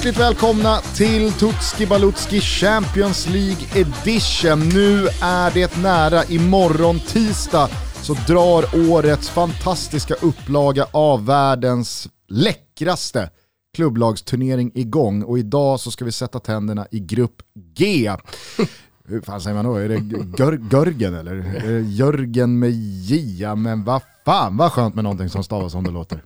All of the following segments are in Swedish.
Hjärtligt välkomna till Tutski Balutski Champions League Edition. Nu är det nära, imorgon tisdag så drar årets fantastiska upplaga av världens läckraste klubblagsturnering igång och idag så ska vi sätta tänderna i grupp G. Hur fan säger man då? Är det Gör Görgen eller? Är det Jörgen med J? Ja, men vad fan vad skönt med någonting som stavas som det låter.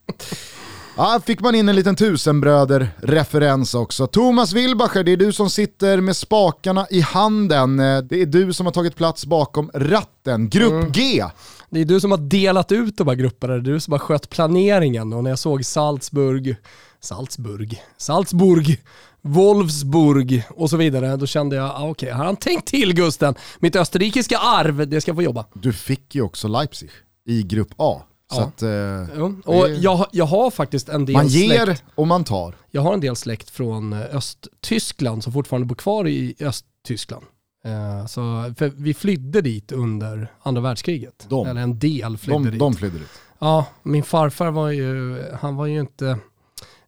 Ja, fick man in en liten tusenbröder-referens också. Thomas Wilbacher, det är du som sitter med spakarna i handen. Det är du som har tagit plats bakom ratten. Grupp mm. G. Det är du som har delat ut de här grupperna, det är du som har skött planeringen. Och när jag såg Salzburg, Salzburg, Salzburg, Wolfsburg och så vidare, då kände jag, ah, okej, okay, har han tänkt till Gusten? Mitt österrikiska arv, det ska få jobba. Du fick ju också Leipzig i grupp A. Ja. att, eh. Och jag, jag har faktiskt en del Man ger släkt, och man tar. Jag har en del släkt från eh, Östtyskland som fortfarande bor kvar i Östtyskland. Eh, så, för vi flydde dit under andra världskriget. De. Eller en del flydde de, dit. De flydde dit. Ja, min farfar var ju, han var ju inte,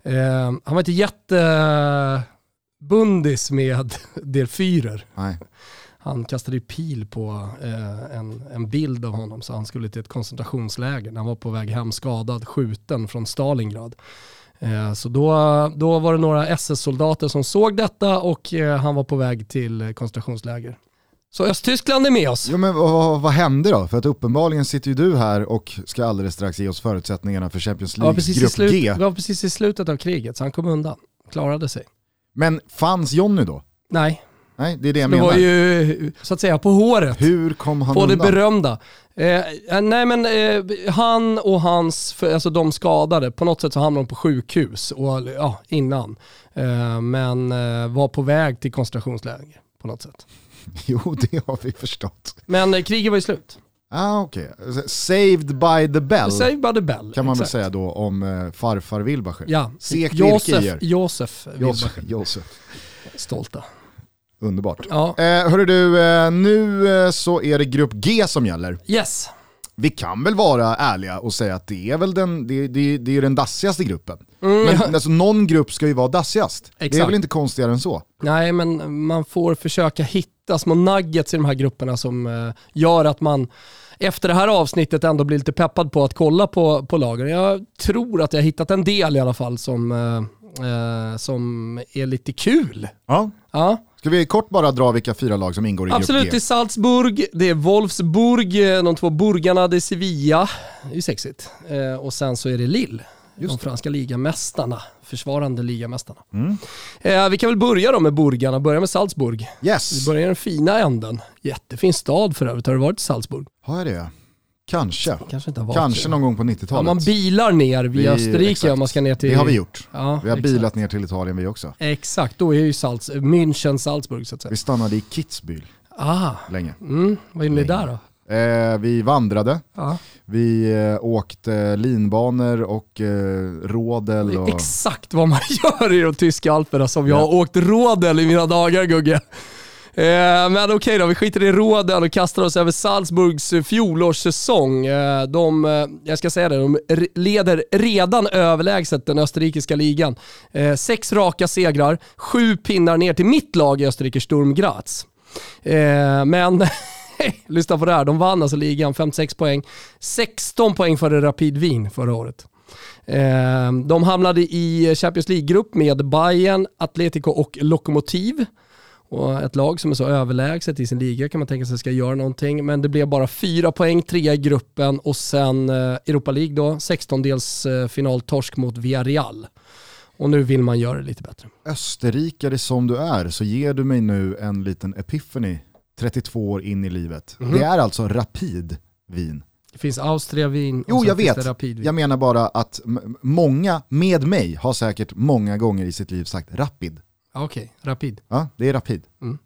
eh, han var inte jättebundis med Der Führer. Nej han kastade pil på eh, en, en bild av honom så han skulle till ett koncentrationsläger. Han var på väg hem skadad, skjuten från Stalingrad. Eh, så då, då var det några SS-soldater som såg detta och eh, han var på väg till koncentrationsläger. Så Östtyskland är med oss. Jo, men vad, vad hände då? För att uppenbarligen sitter ju du här och ska alldeles strax ge oss förutsättningarna för Champions League ja, grupp slut, G. Det var precis i slutet av kriget så han kom undan, klarade sig. Men fanns Jonny då? Nej, Nej, det är det jag det menar. var ju så att säga på håret. Hur kom han på undan? det berömda. Eh, eh, nej men eh, han och hans, alltså de skadade, på något sätt så hamnade de på sjukhus och, ja, innan. Eh, men eh, var på väg till koncentrationsläger på något sätt. Jo, det har vi förstått. Men eh, kriget var ju slut. Ah, okay. Saved by the bell. Saved by the bell, Kan man exakt. väl säga då om farfar Wilbacher. Ja, Sek Josef, Josef Wilbacher. Josef. Stolta. Underbart. Ja. Eh, hörru du, eh, nu eh, så är det grupp G som gäller. Yes. Vi kan väl vara ärliga och säga att det är väl den, det, det, det är den dassigaste gruppen. Mm, men alltså, någon grupp ska ju vara dassigast. Exakt. Det är väl inte konstigare än så? Nej, men man får försöka hitta små nuggets i de här grupperna som eh, gör att man efter det här avsnittet ändå blir lite peppad på att kolla på, på lagen. Jag tror att jag har hittat en del i alla fall som, eh, eh som är lite kul. Ja. ja. Ska vi kort bara dra vilka fyra lag som ingår i Absolut, grupp G? Absolut, det är Salzburg, det är Wolfsburg, de två burgarna, det är Sevilla, det är ju sexigt. Eh, och sen så är det Lille, Just de franska ligamästarna, försvarande ligamästarna. Mm. Eh, vi kan väl börja då med burgarna, börja med Salzburg. Yes. Vi börjar i den fina änden. Jättefin stad för övrigt, har du varit i Salzburg? Har jag det? Kanske. Kanske, Kanske någon gång på 90-talet. Ja, man bilar ner via vi, Österrike exakt. om man ska ner till... Det har vi gjort. Ja, vi har exakt. bilat ner till Italien vi också. Exakt, då är ju Salz, München Salzburg så att säga. Vi stannade i Kitzbühel ah. länge. Mm. Vad gjorde ni där då? Eh, vi vandrade, ah. vi eh, åkte linbanor och eh, rådel. Och... Exakt vad man gör i de tyska alperna som jag har åkt rådel i mina dagar Gugge. Eh, men okej okay då, vi skiter i råden och kastar oss över Salzburgs fjolårssäsong. Eh, de, eh, jag ska säga det, de leder redan överlägset den österrikiska ligan. Sex raka segrar, sju pinnar ner till mitt lag i Österrike, Sturm Graz. Men lyssna på det här, de vann alltså ligan, 56 poäng. 16 poäng före Rapid Wien förra året. De hamnade i Champions League-grupp med Bayern, Atletico och Lokomotiv. Och ett lag som är så överlägset i sin liga kan man tänka sig ska göra någonting. Men det blev bara fyra poäng, tre i gruppen och sen eh, Europa League då, 16-dels eh, mot Villarreal. Och nu vill man göra det lite bättre. Österrikare som du är så ger du mig nu en liten epiphany 32 år in i livet. Mm. Det är alltså Rapid vin. Det finns Austria vin Jo, jag vet. Jag menar bara att många med mig har säkert många gånger i sitt liv sagt Rapid. Okej, okay, rapid. Ja, det är rapid. Mm.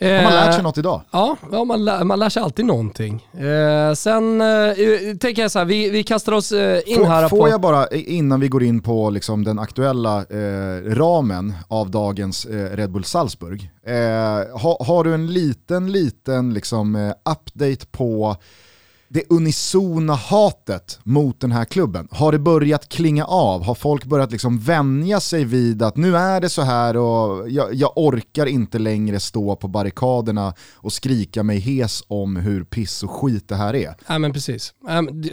Har man lärt sig något idag? Ja, ja man, lär, man lär sig alltid någonting. Eh, sen eh, tänker jag så här, vi, vi kastar oss eh, in får, här får på... jag bara, innan vi går in på liksom, den aktuella eh, ramen av dagens eh, Red Bull Salzburg. Eh, ha, har du en liten, liten liksom, update på det unisona hatet mot den här klubben, har det börjat klinga av? Har folk börjat liksom vänja sig vid att nu är det så här och jag, jag orkar inte längre stå på barrikaderna och skrika mig hes om hur piss och skit det här är? Nej men precis,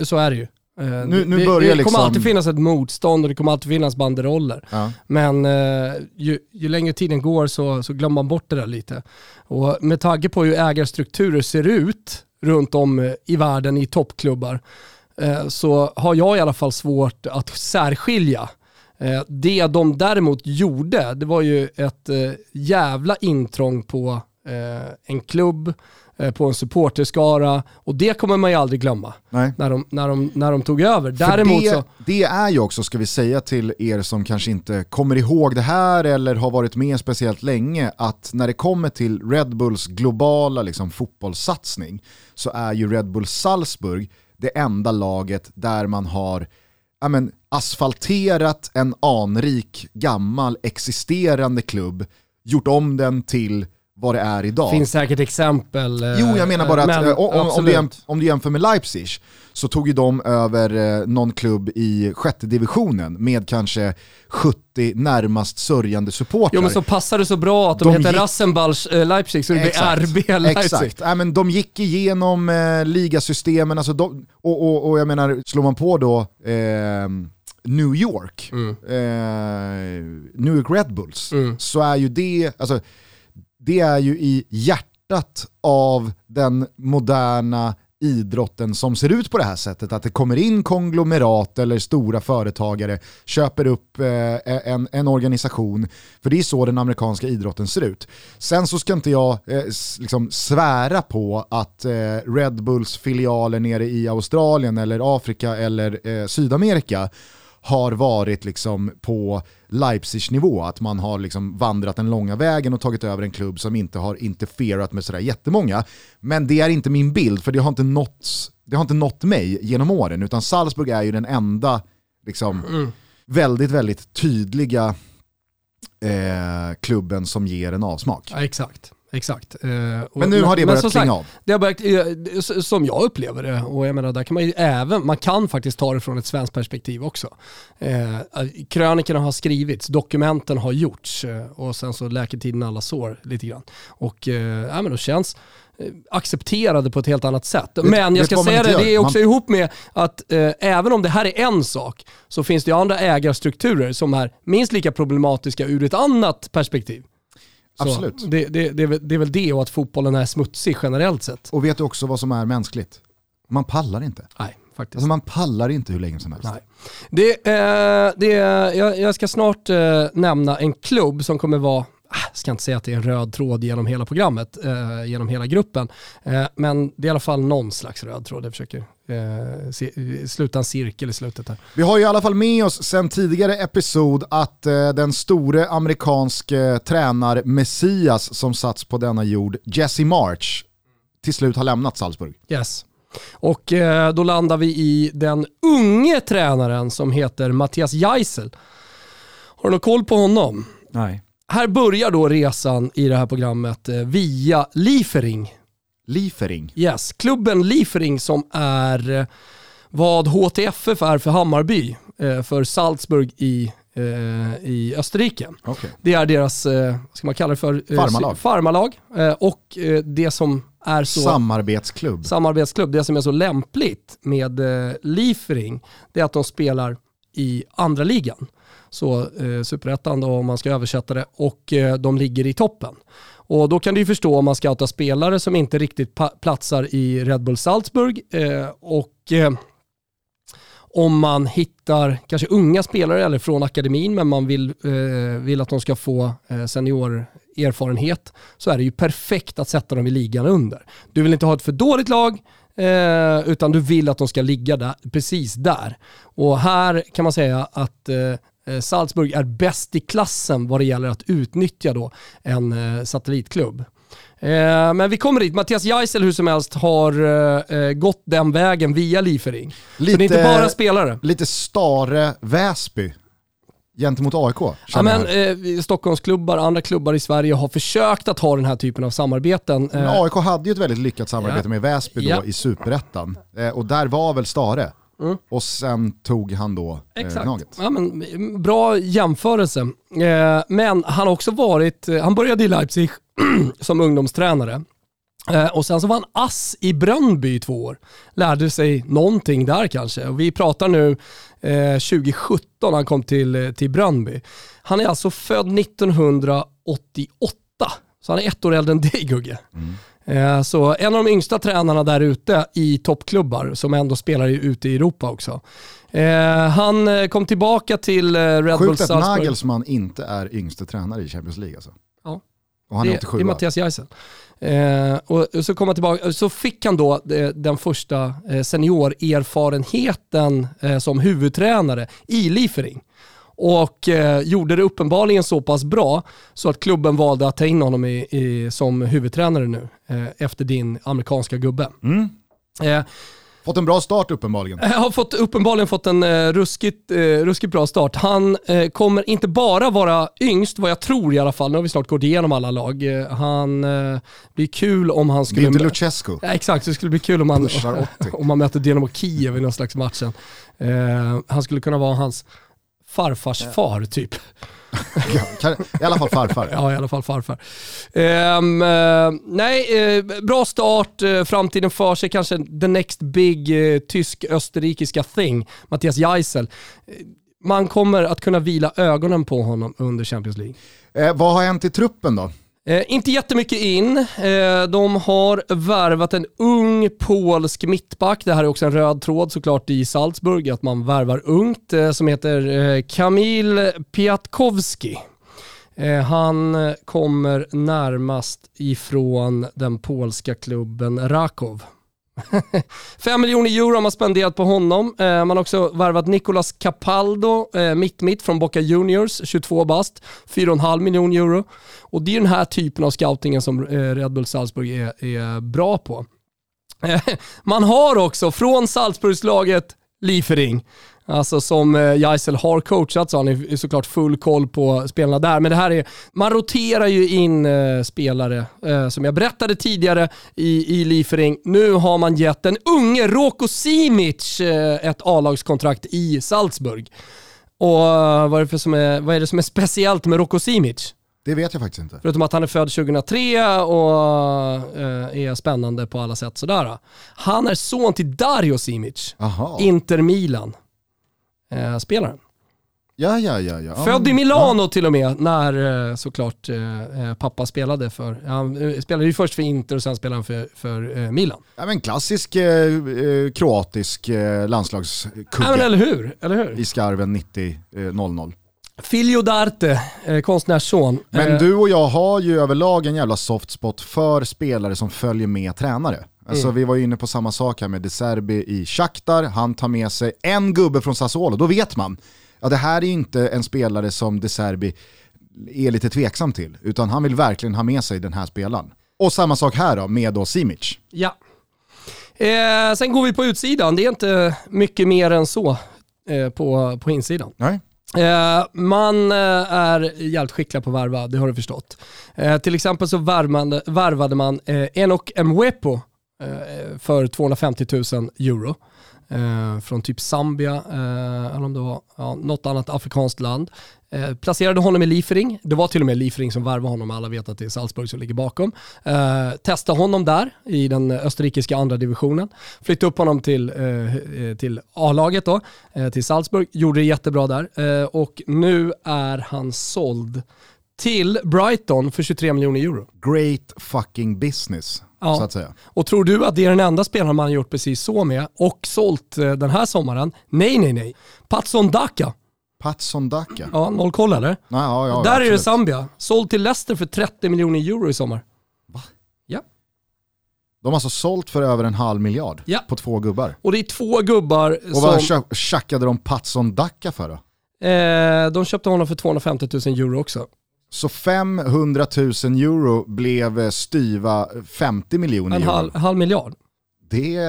så är det ju. Eh, nu, nu det, det kommer liksom... alltid finnas ett motstånd och det kommer alltid finnas banderoller. Ja. Men eh, ju, ju, längre tiden går så, så glömmer man bort det där lite. Och med tanke på hur ägarstrukturer ser ut runt om eh, i världen i toppklubbar eh, så har jag i alla fall svårt att särskilja. Eh, det de däremot gjorde, det var ju ett jävla intrång på en klubb på en supporterskara och det kommer man ju aldrig glömma Nej. När, de, när, de, när de tog över. Däremot det, så... det är ju också, ska vi säga till er som kanske inte kommer ihåg det här eller har varit med speciellt länge, att när det kommer till Red Bulls globala liksom, fotbollssatsning så är ju Red Bull Salzburg det enda laget där man har ja, men, asfalterat en anrik, gammal, existerande klubb, gjort om den till vad det är idag. Finns säkert exempel. Jo, jag menar bara att men, eh, om, om, du jämför, om, du jämför med Leipzig så tog ju de över eh, någon klubb i sjätte divisionen med kanske 70 närmast sörjande supportrar. Jo men så passar det så bra att de, de heter gick... Rassenballs Leipzig så det blir RB Leipzig. Exakt, äh, men de gick igenom äh, ligasystemen, alltså de, och, och, och, jag menar, slår man på då eh, New York, mm. eh, New York Red Bulls, mm. så är ju det, alltså det är ju i hjärtat av den moderna idrotten som ser ut på det här sättet. Att det kommer in konglomerat eller stora företagare, köper upp eh, e-, en, en organisation. För det är så den amerikanska idrotten ser ut. Sen så ska inte jag eh, liksom svära på att eh, Red Bulls filialer nere i Australien eller Afrika eller eh, Sydamerika har varit liksom på Leipzig-nivå, att man har liksom vandrat den långa vägen och tagit över en klubb som inte har interferat med sådär jättemånga. Men det är inte min bild, för det har inte nått, det har inte nått mig genom åren, utan Salzburg är ju den enda liksom, mm. väldigt, väldigt tydliga eh, klubben som ger en avsmak. Ja, exakt. Exakt. Eh, men nu har det börjat klinga av. Det har börjat, eh, som jag upplever det, och jag menar där kan man ju även, man kan faktiskt ta det från ett svenskt perspektiv också. Eh, krönikorna har skrivits, dokumenten har gjorts och sen så läker tiden alla sår lite grann. Och ja, men då känns accepterade på ett helt annat sätt. Vet, men jag ska säga det, det är också man... ihop med att eh, även om det här är en sak så finns det andra ägarstrukturer som är minst lika problematiska ur ett annat perspektiv. Absolut. Det, det, det, är väl, det är väl det och att fotbollen är smutsig generellt sett. Och vet du också vad som är mänskligt? Man pallar inte. Nej, faktiskt. Alltså man pallar inte hur länge som helst. Nej. Det, eh, det, jag, jag ska snart eh, nämna en klubb som kommer vara jag ah, ska inte säga att det är en röd tråd genom hela programmet, eh, genom hela gruppen. Eh, men det är i alla fall någon slags röd tråd. Jag försöker eh, sluta en cirkel i slutet här. Vi har ju i alla fall med oss sen tidigare episod att eh, den store amerikanske tränar Messias som satts på denna jord, Jesse March, till slut har lämnat Salzburg. Yes. Och eh, då landar vi i den unge tränaren som heter Mattias Geisel. Har du någon koll på honom? Nej här börjar då resan i det här programmet eh, via Liefering. Liefering? Yes, klubben Liefering som är eh, vad HTFF är för Hammarby, eh, för Salzburg i, i Österrike. Okay. Det är deras, vad ska man kalla det för? Farmalag. Farmalag. Och det som är så... Samarbetsklubb. Samarbetsklubb. Det som är så lämpligt med Liefering, det är att de spelar i andra ligan så eh, superettan då om man ska översätta det, och eh, de ligger i toppen. Och då kan du ju förstå om man scoutar spelare som inte riktigt platsar i Red Bull Salzburg eh, och eh, om man hittar kanske unga spelare eller från akademin men man vill, eh, vill att de ska få eh, seniorerfarenhet så är det ju perfekt att sätta dem i ligan under. Du vill inte ha ett för dåligt lag eh, utan du vill att de ska ligga där, precis där. Och här kan man säga att Eh, Salzburg är bäst i klassen vad det gäller att utnyttja då en eh, satellitklubb. Eh, men vi kommer dit. Mattias Geisel hur som helst har gått den vägen via Liefering. Lite, Så det är inte bara spelare. Lite Stare Väsby gentemot AIK. Ja, men, eh, Stockholmsklubbar, andra klubbar i Sverige har försökt att ha den här typen av samarbeten. Men Eh, AIK hade ju ett väldigt lyckat samarbete Ja. med Väsby då Ja. i Superettan. Eh, och där var väl Stare. Mm. Och sen tog han då eh, Exakt. Gnaget. Ja, men, mm, bra jämförelse. Eh, men han har också varit, eh, han började i Leipzig som ungdomstränare. Eh, och sen så var han ass i Brönnby i två år. Lärde sig någonting där kanske. Och vi pratar nu eh, 2017 han kom till, eh, till Brönnby. Han är alltså född 1988. Så han är ett år äldre än dig Gugge. Eh, Så en av de yngsta tränarna där ute i toppklubbar som ändå spelar ute i Europa också. Eh, Han eh, kom tillbaka till eh, Red Bull Sjukt att Salzburg. Nagelsmann inte är yngste tränare i Champions League alltså. Ja. Och han är det, 87 det är Mattias. Eh, och och så kom han tillbaka, så fick han då eh, den första eh, seniorerfarenheten eh, som huvudtränare i Liefering. Och eh, gjorde det uppenbarligen så pass bra så att klubben valde att ta in honom i, i, som huvudtränare nu eh, efter din amerikanska gubbe. Mm. Eh, Fått en bra start uppenbarligen. jag har fått, uppenbarligen fått en eh, ruskigt, eh, ruskigt bra start. Han eh, kommer inte bara vara yngst, vad jag tror i alla fall, nu har vi snart gått igenom alla lag. Eh, han eh, blir kul om han Det är skulle... inte Luchescu. Ja, exakt, det skulle bli kul om han, Pushar 80. om man möter Dynamo Kiev i någon slags matchen. Eh, han skulle kunna vara hans farfars far typ. Ja, I alla fall farfar. Ja, i alla fall farfar. Ehm, eh, nej, eh, bra start, eh, framtiden för sig, kanske the next big tysk-österrikiska thing, Mattias Geisel. Man kommer att kunna vila ögonen på honom under Champions League. Vad har hänt i truppen då? Eh, inte jättemycket in. Eh, de har värvat en ung polsk mittback. Det här är också en röd tråd såklart i Salzburg, att man värvar ungt, eh, som heter eh, Kamil Piatkowski. Eh, han kommer närmast ifrån den polska klubben Rakow. 5 miljoner euro har man spenderat på honom. Eh, man har också värvat Nicolas Capaldo, eh, mitt-mitt från Boca Juniors, 22 bast, 4,5 miljoner euro. Och det är den här typen av scoutingen som eh, Red Bull Salzburg är, är bra på. Eh, man har också från Salzburgslaget Liefering, alltså som eh, Jaisel Geisel har coachat så han är såklart full koll på spelarna där. Men det här är, man roterar ju in eh, spelare, eh, som jag berättade tidigare i, i Liefering. Nu har man gett den unge Roko Simic ett A-lagskontrakt i Salzburg. Och vad är, det för som är, vad är det som är speciellt med Roko Simic? Det vet jag faktiskt inte. Förutom att han är född 2003 och eh, är spännande på alla sätt sådär. Han är son till Dario Simic, Aha. Inter Milan. Eh. Ja, ja, ja. ja. Född i Milano till och med när eh, såklart pappa spelade för, han spelade ju först för Inter och sen spelade han för, för Milan. Ja, men klassisk eh, kroatisk eh, Ja men landslagskugge eller hur? Eller hur? i skarven 90-00. Filio Darte, eh, konstnärsson. Men Eh, du och jag har ju överlag en jävla soft spot för spelare som följer med tränare. Alltså Mm. vi var ju inne på samma sak här med De Serbi i Shakhtar, han tar med sig en gubbe från Sassuolo, då vet man. Ja det här är ju inte en spelare som De Serbi är lite tveksam till, utan han vill verkligen ha med sig den här spelaren. Och samma sak här då, med då Simic. Ja. Eh, sen går vi på utsidan. Det är inte mycket mer än så eh, på, på insidan. Nej. Eh, man eh, är jävligt skicklig på att varva, det har du förstått. Eh, till exempel så varvade, varvade man eh, Enok Mwepo eh, för 250 000 euro. Eh, från typ Zambia, eh, eller om det var ja, något annat afrikanskt land. Eh, placerade honom i Liefering. Det var till och med Liefering som värvade honom, alla vet att det är Salzburg som ligger bakom. Eh, testade honom där i den österrikiska andra divisionen. Flyttade upp honom till, eh, eh till A-laget då, eh, till Salzburg. Gjorde det jättebra där eh, och nu är han såld till Brighton för 23 miljoner euro. Great fucking business, Ja. så att säga. Och tror du att det är den enda spelaren man har gjort precis så med och sålt eh, den här sommaren? Nej, nej, nej. Patson Daka. Patson Daka. Ja, noll koll eller? Nej, ja, ja, Där är det absolut. Zambia. Såld till Leicester för 30 miljoner euro i sommar. Va? Ja. De har alltså sålt för över en halv miljard Ja. på två gubbar. Och det är två gubbar Och vad som... tja- tjackade de Patson Daka för då? Eh, de köpte honom för 250 000 euro också. Så 500 000 euro blev eh, styva 50 miljoner En euro. halv, halv miljard. Det,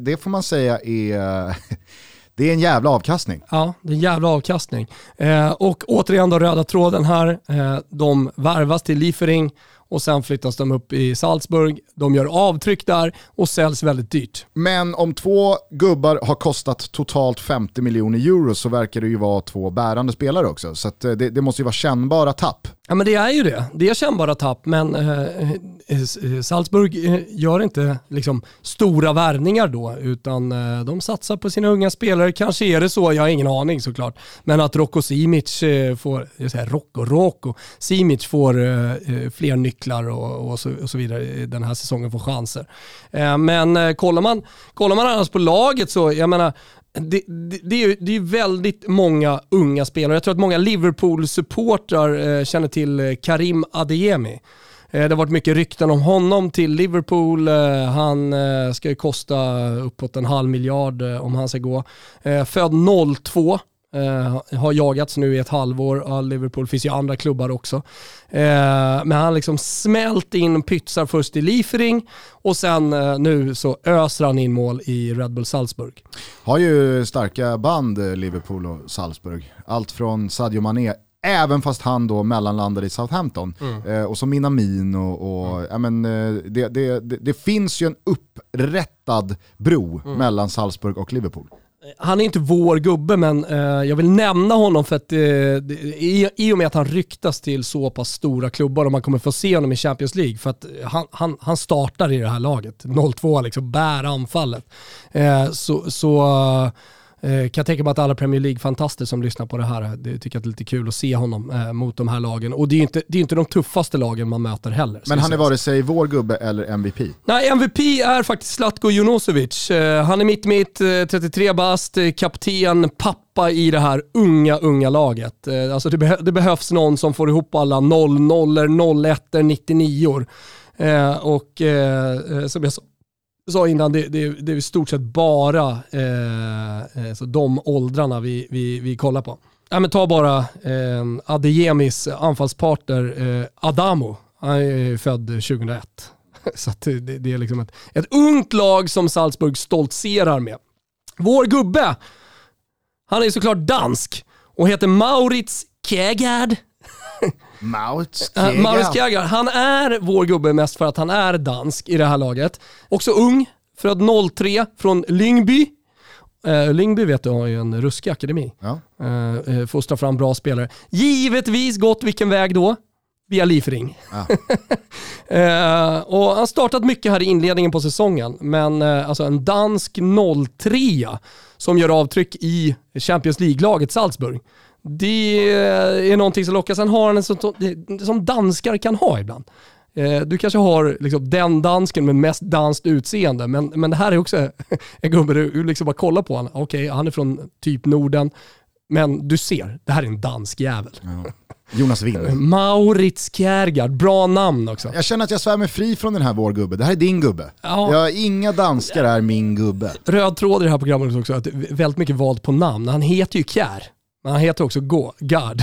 det får man säga är, det är en jävla avkastning. Ja, det är en jävla avkastning. Eh, och återigen då röda tråden här. Eh, de värvas till Liefering och sen flyttas de upp i Salzburg. De gör avtryck där och säljs väldigt dyrt. Men om två gubbar har kostat totalt 50 miljoner euro så verkar det ju vara två bärande spelare också. Så det, det, måste ju vara kännbara tapp. Ja men det är ju det. Det är kännbara tapp men eh, eh, eh Salzburg eh, gör inte liksom, stora värvningar då utan eh, de satsar på sina unga spelare. Kanske är det så, jag har ingen aning såklart. Men att Rocco Simic eh, får, jag säger Rocco, Rocco, Simic får eh, fler nycklar och, och, så, och, så, vidare den här säsongen, får chanser. men kollar man, kollar man annars på laget så, jag menar det, det, det, är, det är väldigt många unga spelare. Jag tror att många Liverpool-supportrar eh, känner till eh, Karim Adeyemi. Eh, det har varit mycket rykten om honom till Liverpool. Eh, han eh, ska ju kosta uppåt en halv miljard eh, om han ska gå. Eh, född 02 Eh, har jagats nu i ett halvår av Liverpool, finns ju andra klubbar också. Eh, men han liksom smält in pytsar först i Liefering och sen eh, nu så öser han in mål i Red Bull Salzburg. Har ju starka band Liverpool och Salzburg. Allt från Sadio Mané Även fast han då mellanlandade i Southampton. Mm. Och så Minamin och, och mm. ja, men, det, det, det, det, finns ju en upprättad bro mm. mellan Salzburg och Liverpool han är inte vår gubbe, men eh, jag vill nämna honom för att eh, i, i och med att han ryktas till så pass stora klubbar och man kommer få se honom i Champions League, för att eh, han, han, han startar i det här laget. 0-2 liksom, bär anfallet. Eh, så, så kan jag tänka mig att alla Premier League-fantaster som lyssnar på det här det tycker att det är lite kul att se honom eh, mot de här lagen. Och det är ju inte, det är inte de tuffaste lagen man möter heller. Men han är vare sig vår gubbe eller MVP? Nej, MVP är faktiskt Zlatko Junosevic. Eh, han är mitt mitt, 33 eh, bast, eh, kapten, pappa i det här unga, unga laget. Eh, alltså det, beh det, behövs någon som får ihop alla 0-0, 01 99 or Och som jag sa sa innan, det, det, det är i stort sett bara eh, eh, så de åldrarna vi, vi, vi kollar på. Ja, men ta bara eh, Adeyemis anfallspartner eh, Adamo. Han är född 2001. Så det, det, är liksom ett, ett ungt lag som Salzburg stoltserar med. Vår gubbe, han är såklart dansk och heter Maurits Kjærgaard. Maurits Kjærgaard. Maurits Kjærgaard. Han är vår gubbe mest för att han är dansk i det här laget. Också ung, född 03 från Lyngby. Uh, Lyngby vet du har ju en ruskig akademi. Ja. Uh, uh, fostrar fram bra spelare. Givetvis gått vilken väg då? Via Liefering. Ja. uh, och han startat mycket här i inledningen på säsongen, men uh, alltså en dansk 03 som gör avtryck i Champions League-laget Salzburg det är någonting som lockar. Sen har han en sån, som danskar kan ha ibland. Eh, du kanske har liksom den dansken med mest danskt utseende, men, men det här är också en gubbe du liksom bara kollar på honom. Okej, okay, han är från typ Norden, men du ser, det här är en dansk jävel. Ja. Jonas Wind. Maurits Kjærgaard, bra namn också. Jag känner att jag svär mig fri från den här vår gubbe. Det här är din gubbe. Ja. Jag, inga danskar är min gubbe. Röd tråd i det här programmet också, att väldigt mycket valt på namn. Han heter ju Kjär. Men han heter också Go God.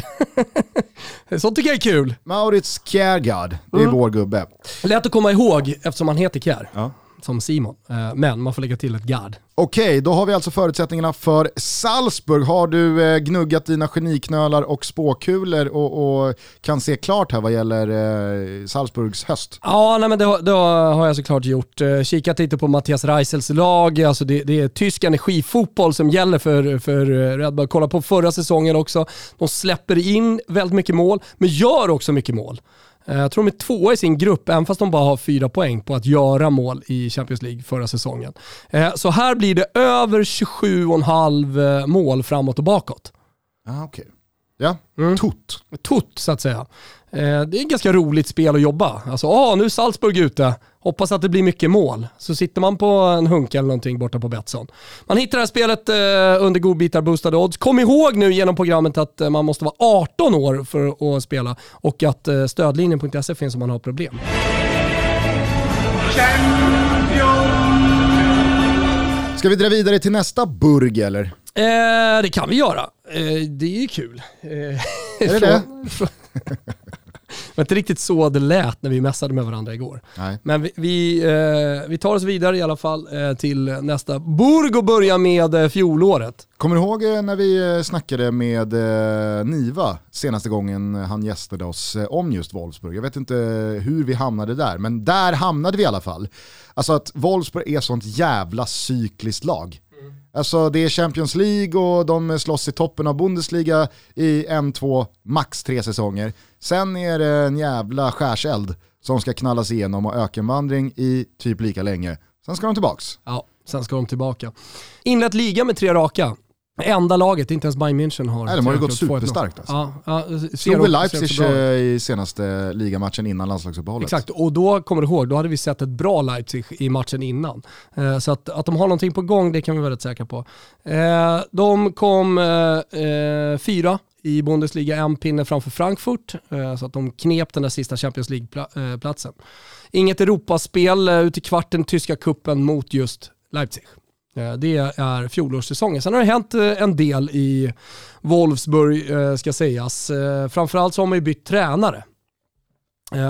Sånt tycker jag är kul. Maurits Kjærgaard, det är mm. vår gubbe. Lätt att komma ihåg eftersom han heter Kjär. Ja som Simon. Eh, men man får lägga till ett gard. Okej, då har vi alltså förutsättningarna för Salzburg. Har du eh, gnuggat dina geniknölar och spåkulor och, och kan se klart här vad gäller eh, Salzburgs höst? Ja, nej, men det, det, har jag såklart gjort. Kikat lite på Mattias Reisels lag. Alltså det, det är tysk energifotboll som gäller för, för Red Bull. Kolla på förra säsongen också. De släpper in väldigt mycket mål, men gör också mycket mål. Eh, jag tror de är tvåa i sin grupp, även fast de bara har fyra poäng på att göra mål i Champions League förra säsongen. Eh, så här blir det över 27,5 eh, mål framåt och bakåt. Ah, okay. Ja, mm. tot. Tot så att säga. Det är ett ganska roligt spel att jobba. Alltså, ah, nu är Salzburg ute. Hoppas att det blir mycket mål. Så sitter man på en hunk eller någonting borta på Betsson. Man hittar det här spelet eh, under godbitar boostade odds. Kom ihåg nu genom programmet att eh, man måste vara 18 år för att spela och att eh, stödlinjen.se finns om man har problem. Ska vi dra vidare till nästa burg eller? Eh, det kan vi göra. Eh, det är kul. Eh, är det det? Var inte riktigt så det lät när vi mässade med varandra igår. Nej. Men vi, vi, eh, vi tar oss vidare i alla fall eh, till nästa burg och börjar med eh, fjolåret. Kommer du ihåg eh, när vi eh, snackade med eh, Niva senaste gången han gästade oss om just Wolfsburg? Jag vet inte hur vi hamnade där, men där hamnade vi i alla fall. Alltså att Wolfsburg är sånt jävla cykliskt lag. Mm. Alltså det är Champions League och de slåss i toppen av Bundesliga i en, två, max tre säsonger. Sen är det en jävla skärseld som ska knallas igenom och ökenvandring i typ lika länge. Sen ska de tillbaks. Ja, sen ska de tillbaka. Inlett liga med tre raka. Enda laget, inte ens Bayern München har. Nej, de har ju gått superstarkt alltså. Ja, ja, Slog Leipzig eh, i senaste ligamatchen innan landslagsuppehållet. Exakt, och då kommer du ihåg, då hade vi sett ett bra Leipzig i matchen innan. Eh, Så att, att de har någonting på gång, det kan vi vara rätt säkra på. Eh, De kom eh, fyra i Bundesliga, en pinne framför Frankfurt, så att de knep den där sista Champions League-platsen. Inget Europaspel ut i kvarten, tyska kuppen mot just Leipzig. Eh, Det är fjolårssäsongen. Sen har det hänt eh, en del i Wolfsburg, eh, ska sägas. Framförallt så har man ju bytt tränare.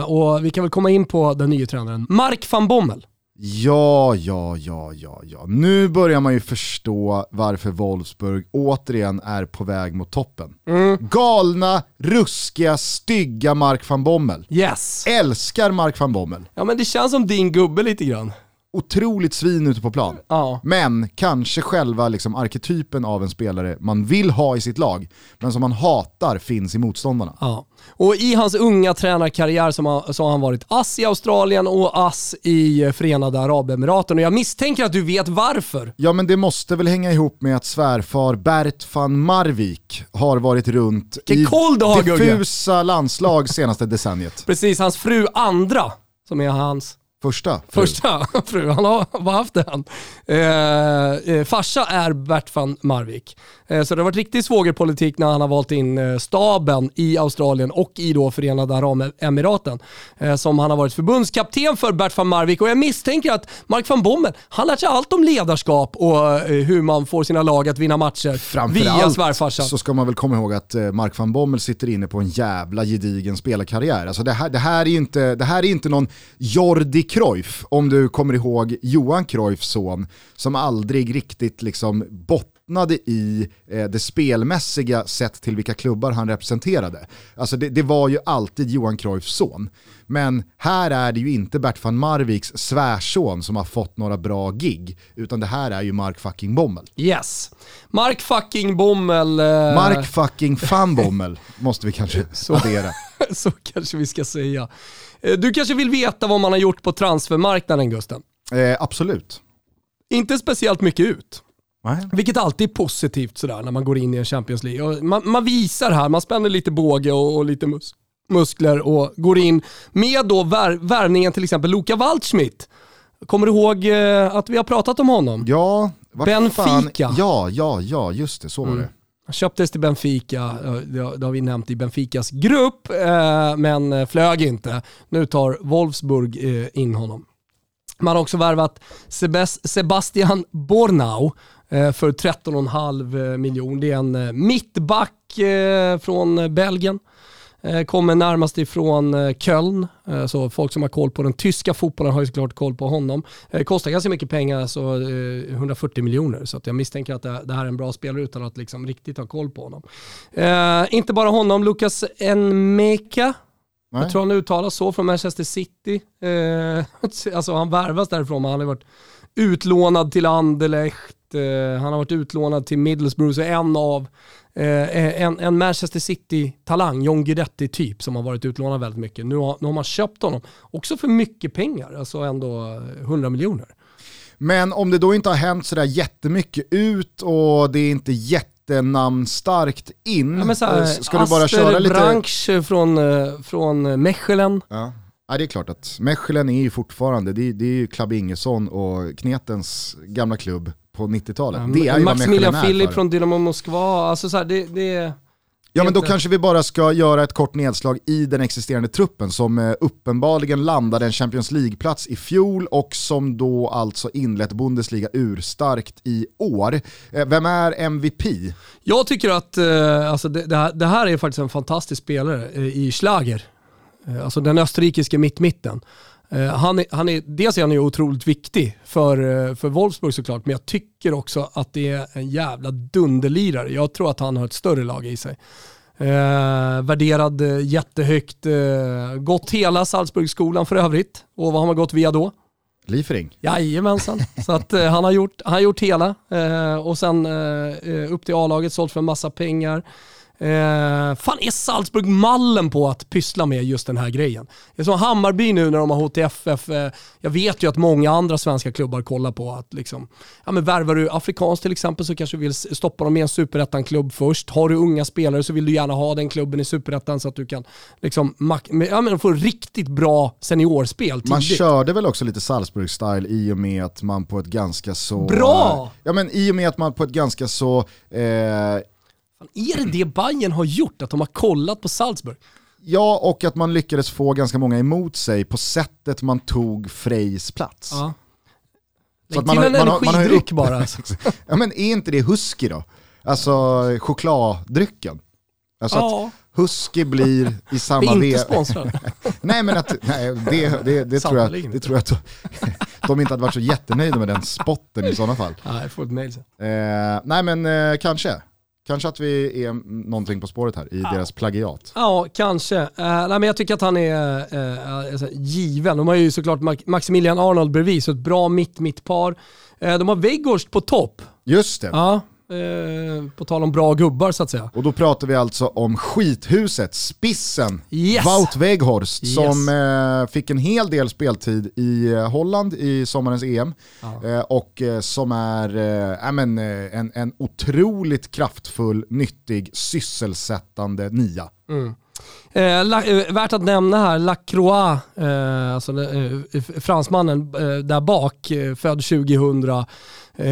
Och vi kan väl komma in på den nya tränaren. Mark van Bommel. Ja, ja, ja, ja, ja. Nu börjar man ju förstå varför Wolfsburg återigen är på väg mot toppen. Galna, ruskiga, stygga Mark van Bommel. Yes. Älskar Mark van Bommel. Ja men det känns som din gubbe lite grann. Otroligt svin ute på plan. Ja. Men kanske själva liksom arketypen av en spelare man vill ha i sitt lag, men som man hatar finns i motståndarna. Ja. Och i hans unga tränarkarriär så har han varit ass i Australien och ass i Förenade Arabemiraten. Och jag misstänker att du vet varför. Ja men det måste väl hänga ihop med att svärfar Bert van Marwijk har varit runt Vilken i har, Gugge. diffusa landslag senaste decenniet. Precis, hans fru Andra, som är hans Första. fru. Första fru, han har, vad haft den. Eh, eh, farsa är Bert van Marwijk. Eh, så det har varit riktig svågerpolitik när han har valt in eh, staben i Australien och i då Förenade Arabemiraten. Eh, som han har varit förbundskapten för Bert van Marwijk och jag misstänker att Mark van Bommel, han lär sig allt om ledarskap och hur man får sina lag att vinna matcher via Framförallt svärfarsan. så ska man väl komma ihåg att Mark van Bommel sitter inne på en jävla gedigen spelarkarriär. Alltså det, här, det, här är inte, det här är inte någon Jordi Cruyff, om du kommer ihåg Johan Cruyffs son, som aldrig riktigt liksom bottnade i eh, det spelmässiga sett till vilka klubbar han representerade. Alltså det, det var ju alltid Johan Cruyffs son. Men här är det ju inte Bert van Marwijks svärson som har fått några bra gig, utan det här är ju Mark fucking Bommel. Yes. Mark fucking Bommel. eh, Mark fucking fan Bommel måste vi kanske addera. Så kanske vi ska säga. Eh, Du kanske vill veta vad man har gjort på transfermarknaden Gusten? Eh, absolut. Inte speciellt mycket ut. Nej. Vilket alltid är positivt sådär när man går in i en Champions League. Man, man visar här, man spänner lite båge och, och lite mus muskler och går in med då vär, värvningen till exempel Luka Waldschmidt. Kommer du ihåg eh, att vi har pratat om honom? Ja, Benfica. Fan, ja, ja, ja, just det, så var det. Han köptes till Benfica, eh, det har, vi nämnt i Benficas grupp, eh, men eh, flög inte. Nu tar Wolfsburg eh, in honom. Man har också värvat Sebas- Sebastian Bornau för 13,5 miljoner. Det är en eh, mittback eh, från Belgien. Eh, Kommer närmast ifrån eh, Köln, Eh, så folk som har koll på den tyska fotbollen har ju såklart koll på honom. Eh, Kostar ganska mycket pengar, så eh, 140 miljoner. Så jag misstänker att det, här är en bra spelare utan att liksom riktigt ha koll på honom. Eh, inte bara honom, Lucas Nmeka. Nej. Jag tror han uttalas så från Manchester City. Eh, alltså han värvas därifrån, men han har varit utlånad till Anderlecht, eh, han har varit utlånad till Middlesbrough, så en av eh, en, en Manchester City-talang, John Guidetti typ, som har varit utlånad väldigt mycket. Nu har, nu har man köpt honom, också för mycket pengar, alltså ändå 100 miljoner. Men om det då inte har hänt sådär jättemycket ut och det är inte jättenamnstarkt in, Ja, här, eh, ska du bara Aster köra lite... Branch från, eh, från Mechelen. Ja. Ja, det är klart att Mechelen är ju fortfarande, det är, det är ju Club Ingesson och Knetens gamla klubb på 90-talet. det är ju Maximilian Philip från Dynamo Moskva. Alltså så här, det, det, Ja men då kanske vi bara ska göra ett kort nedslag i den existerande truppen som eh, uppenbarligen landade en Champions League-plats i fjol och som då alltså inlett Bundesliga urstarkt i år. Eh, Vem är MVP? Jag tycker att eh, alltså det, här, det här är faktiskt en fantastisk spelare i Schlager. alltså den österrikiske mittmitten. Eh, han är, han är, dels är han ju otroligt viktig för, eh, för Wolfsburg såklart, men jag tycker också att det är en jävla dunderlirare. Jag tror att han har ett större lag i sig. Eh, värderad eh, jättehögt, eh, gått hela Salzburgskolan för övrigt. Och vad har man gått via då? Liefering. Jajamensan. Så att eh, han har gjort, han har gjort hela eh, och sen upp till A-laget, sålt för en massa pengar. Eh, fan är Salzburg mallen på att pyssla med just den här grejen? Det är som Hammarby nu när de har HTFF. Eh, jag vet ju att många andra svenska klubbar kollar på att liksom, ja men värvar du afrikanskt till exempel så kanske du vill stoppa dem i en superettan-klubb först. Har du unga spelare så vill du gärna ha den klubben i superettan så att du kan liksom, ja, men få riktigt bra seniorspel tidigt. Man körde väl också lite Salzburg-style i och med att man på ett ganska så... Bra! Ja men i och med att man på ett ganska så eh, är det det Bayern har gjort? Att de har kollat på Salzburg? Ja, och att man lyckades få ganska många emot sig på sättet man tog Frejs plats. Ja. Så att man har, man, har, man har upp... bara. Alltså. ja men är inte det husky då? Alltså chokladdrycken. Alltså ja. att husky blir i samma veva. inte sponsrad. nej men att, nej, det, det, det tror jag, det tror jag att de inte hade varit så jättenöjda med den spotten i sådana fall. Nej, jag får ett mail sen. Eh, nej men eh, kanske. Kanske att vi är någonting på spåret här i ja. deras plagiat. Ja, kanske. Uh, nej, men jag tycker att han är uh, alltså, given. De har ju såklart Maximilian Arnold bredvid, så ett bra mitt-mittpar. Uh, de har Weghorst på topp. Just det. Ja, Eh, på tal om bra gubbar så att säga. Och då pratar vi alltså om skithuset, Spissen, yes. Wout Weghorst, yes. som eh, fick en hel del speltid i eh, Holland i sommarens EM. Ja. Eh, och eh, som är eh, men, en, en otroligt kraftfull, nyttig, sysselsättande nia. Mm. Eh, la, eh, värt att nämna här, Lacroix, eh, alltså eh, fransmannen där bak, född 2000,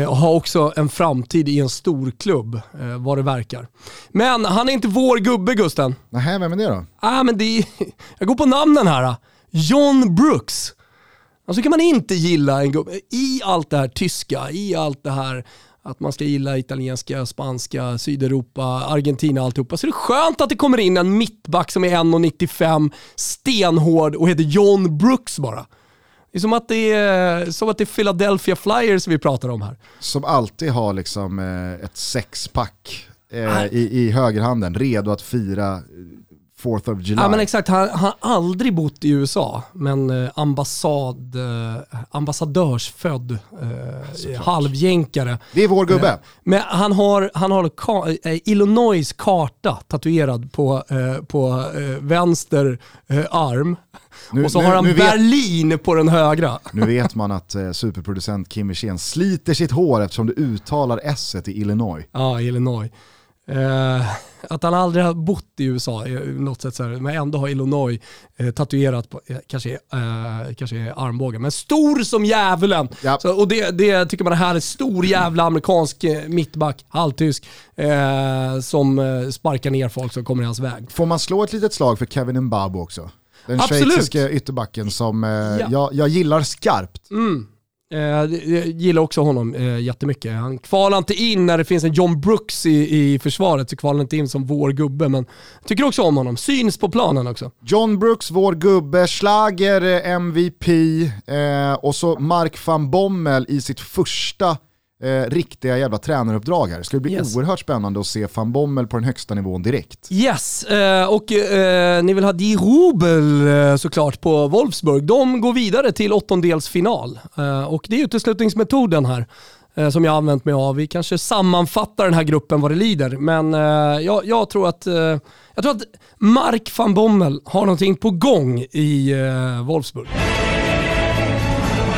och har också en framtid i en stor klubb vad det verkar. Men han är inte vår gubbe Gusten. Nej, vem är det då? Ah, men det är, jag går på namnen här. John Brooks. Alltså kan man inte gilla en gubbe, i allt det här tyska, i allt det här att man ska gilla italienska, spanska, Sydeuropa, Argentina alltihopa. Så det är skönt att det kommer in en mittback som är 1,95, stenhård och heter John Brooks bara. Det är som att det är, som att det är Philadelphia Flyers vi pratar om här. Som alltid har liksom eh, ett sexpack eh, i, i högerhanden, redo att fira 4th of July. Ja men exakt, han har aldrig bott i USA, men eh, ambassad, eh, ambassadörsfödd, eh, halvjänkare. Det är vår gubbe. Eh, men han har, han har ka eh, Illinois karta tatuerad på, eh, på vänster arm. Nu, och så nu, har han Berlin vet, på den högra. Nu vet man att superproducent Kim Wirsén sliter sitt hår eftersom du uttalar s i Illinois. Ja, Illinois. Eh, att han aldrig har bott i USA, något sätt så här, men ändå har Illinois eh, tatuerat på, eh, kanske, eh, kanske armbågen. Men stor som djävulen! Ja. Så, och det, det tycker man här är stor jävla amerikansk eh, mittback, halvtysk, eh, som sparkar ner folk som kommer i hans väg. Får man slå ett litet slag för Kevin Mbabo också? Den schweiziske ytterbacken som ja. jag, jag gillar skarpt. Mm. Eh, jag gillar också honom eh, jättemycket. Han kvalar inte in när det finns en John Brooks i, i försvaret, så kvalar han inte in som vår gubbe. Men tycker också om honom. Syns på planen också. John Brooks, vår gubbe, Schlager eh, MVP eh, och så Mark van Bommel i sitt första eh, riktiga jävla tränaruppdrag här. Det ska bli yes. oerhört spännande att se van Bommel på den högsta nivån direkt. Yes, eh, och eh, ni vill ha Die Rubel eh, såklart på Wolfsburg. De går vidare till åttondelsfinal eh, och det är uteslutningsmetoden här eh, som jag har använt mig av. Vi kanske sammanfattar den här gruppen vad det lider, men jag, jag, tror att, jag tror att Mark van Bommel har någonting på gång i Wolfsburg.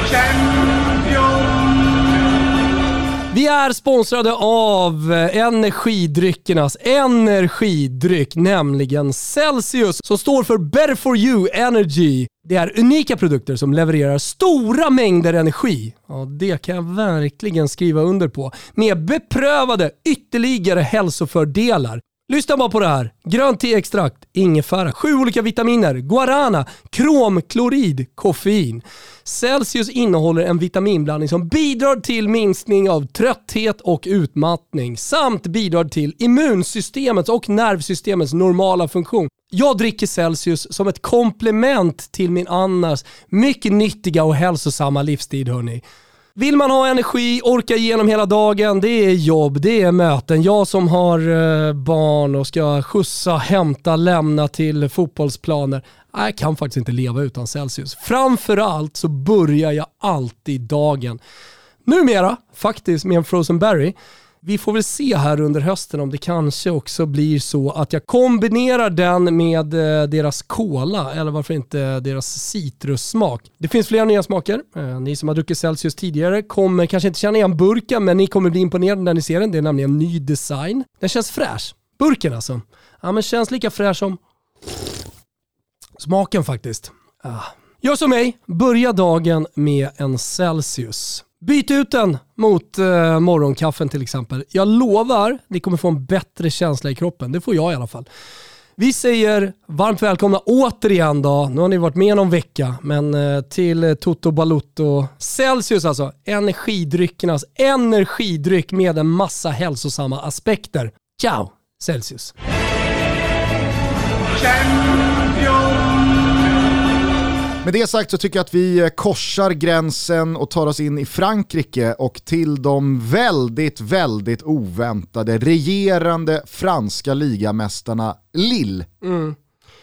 Vi är sponsrade av eh, energidryckernas energidryck, nämligen Celsius, som står för Better for you Energy. Det är unika produkter som levererar stora mängder energi. Ja, det kan jag verkligen skriva under på. Med beprövade ytterligare hälsofördelar Lyssna bara på det här. Grönt teextrakt, ingefära, sju olika vitaminer, guarana, kromklorid, koffein. Celsius innehåller en vitaminblandning som bidrar till minskning av trötthet och utmattning samt bidrar till immunsystemets och nervsystemets normala funktion. Jag dricker Celsius som ett komplement till min annars mycket nyttiga och hälsosamma livsstil hörni. Vill man ha energi, orka igenom hela dagen, det är jobb, det är möten. Jag som har eh, barn och ska skjutsa, hämta, lämna till fotbollsplaner. Jag kan faktiskt inte leva utan Celsius. Framförallt så börjar jag alltid dagen. Numera faktiskt med en frozen berry vi får väl se här under hösten om det kanske också blir så att jag kombinerar den med eh, deras cola eller varför inte deras citrussmak. Det finns flera nya smaker. Eh, ni som har druckit Celsius tidigare kommer kanske inte känna igen burken men ni kommer bli imponerade när ni ser den. Det är nämligen ny design. Den känns fräsch. Burken alltså. Ja men känns lika fräsch som smaken faktiskt. Ah. Gör som mig, börja dagen med en Celsius. Byt ut den mot eh, morgonkaffen till exempel. Jag lovar, ni kommer få en bättre känsla i kroppen. Det får jag i alla fall. Vi säger varmt välkomna återigen då. Nu har ni varit med någon vecka, men eh, till Toto Balutto Celsius alltså. Energidryckernas energidryck med en massa hälsosamma aspekter. Ciao Celsius! Med det sagt så tycker jag att vi eh, korsar gränsen och tar oss in i Frankrike och till de väldigt, väldigt oväntade regerande franska ligamästarna Lille. Mm.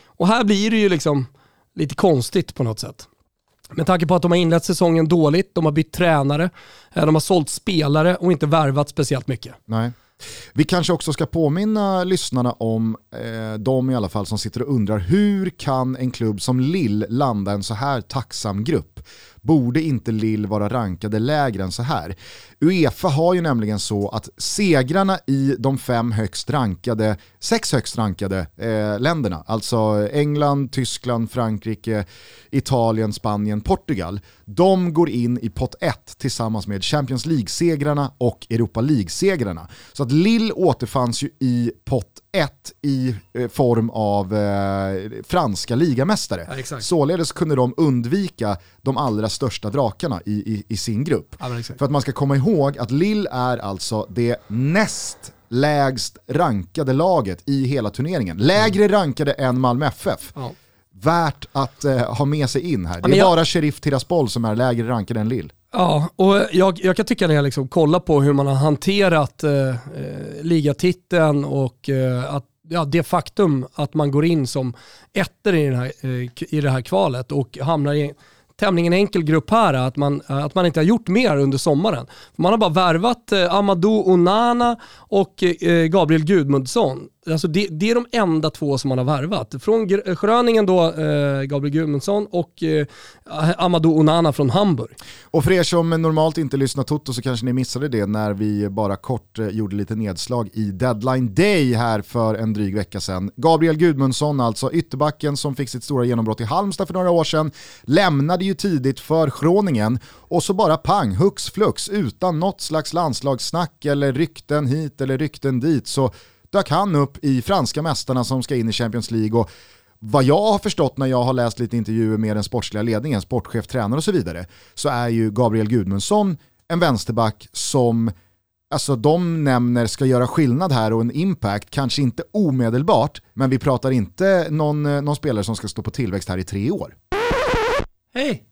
Och här blir det ju liksom lite konstigt på något sätt. Med tanke på att de har inlett säsongen dåligt, de har bytt tränare, eh, de har sålt spelare och inte värvat speciellt mycket. Nej. Vi kanske också ska påminna lyssnarna om eh, de i alla fall som sitter och undrar hur kan en klubb som Lill landa en så här tacksam grupp? Borde inte Lill vara rankade lägre än så här? Uefa har ju nämligen så att segrarna i de fem högst rankade, sex högst rankade eh, länderna, alltså England, Tyskland, Frankrike, Italien, Spanien, Portugal, de går in i pott 1 tillsammans med Champions League-segrarna och Europa League-segrarna. Så att Lille återfanns ju i pott 1 i eh, form av eh, franska ligamästare. Ja, Således kunde de undvika de allra största drakarna i, i, i sin grupp. Ja, För att man ska komma ihåg att Lille är alltså det näst lägst rankade laget i hela turneringen. Lägre mm. rankade än Malmö FF. Ja. Värt att eh, ha med sig in här. Det är jag... bara Sheriff Tiraspol som är lägre rankad än Lille. Ja, och jag, jag kan tycka när jag liksom kollar på hur man har hanterat eh, eh, ligatiteln och eh, att, ja, det faktum att man går in som ettor i, eh, i det här kvalet och hamnar i tämligen enkel grupp här, att man, att man inte har gjort mer under sommaren. Man har bara värvat eh, Amadou Onana och eh, Gabriel Gudmundsson Alltså det, det, är de enda två som man har värvat. Från eh, Schröningen då, eh, Gabriel Gudmundsson och eh, Amadou Onana från Hamburg. Och för er som normalt inte lyssnar Toto så kanske ni missade det när vi bara kort eh, gjorde lite nedslag i deadline day här för en dryg vecka sedan. Gabriel Gudmundsson alltså, ytterbacken som fick sitt stora genombrott i Halmstad för några år sedan, lämnade ju tidigt för Schroningen och så bara pang, hux flux, utan något slags landslagssnack eller rykten hit eller rykten dit så dök han upp i franska mästarna som ska in i Champions League och vad jag har förstått när jag har läst lite intervjuer med den sportsliga ledningen, sportchef, tränare och så vidare, så är ju Gabriel Gudmundsson en vänsterback som alltså de nämner ska göra skillnad här och en impact, kanske inte omedelbart, men vi pratar inte någon, någon spelare som ska stå på tillväxt här i tre år. Hej!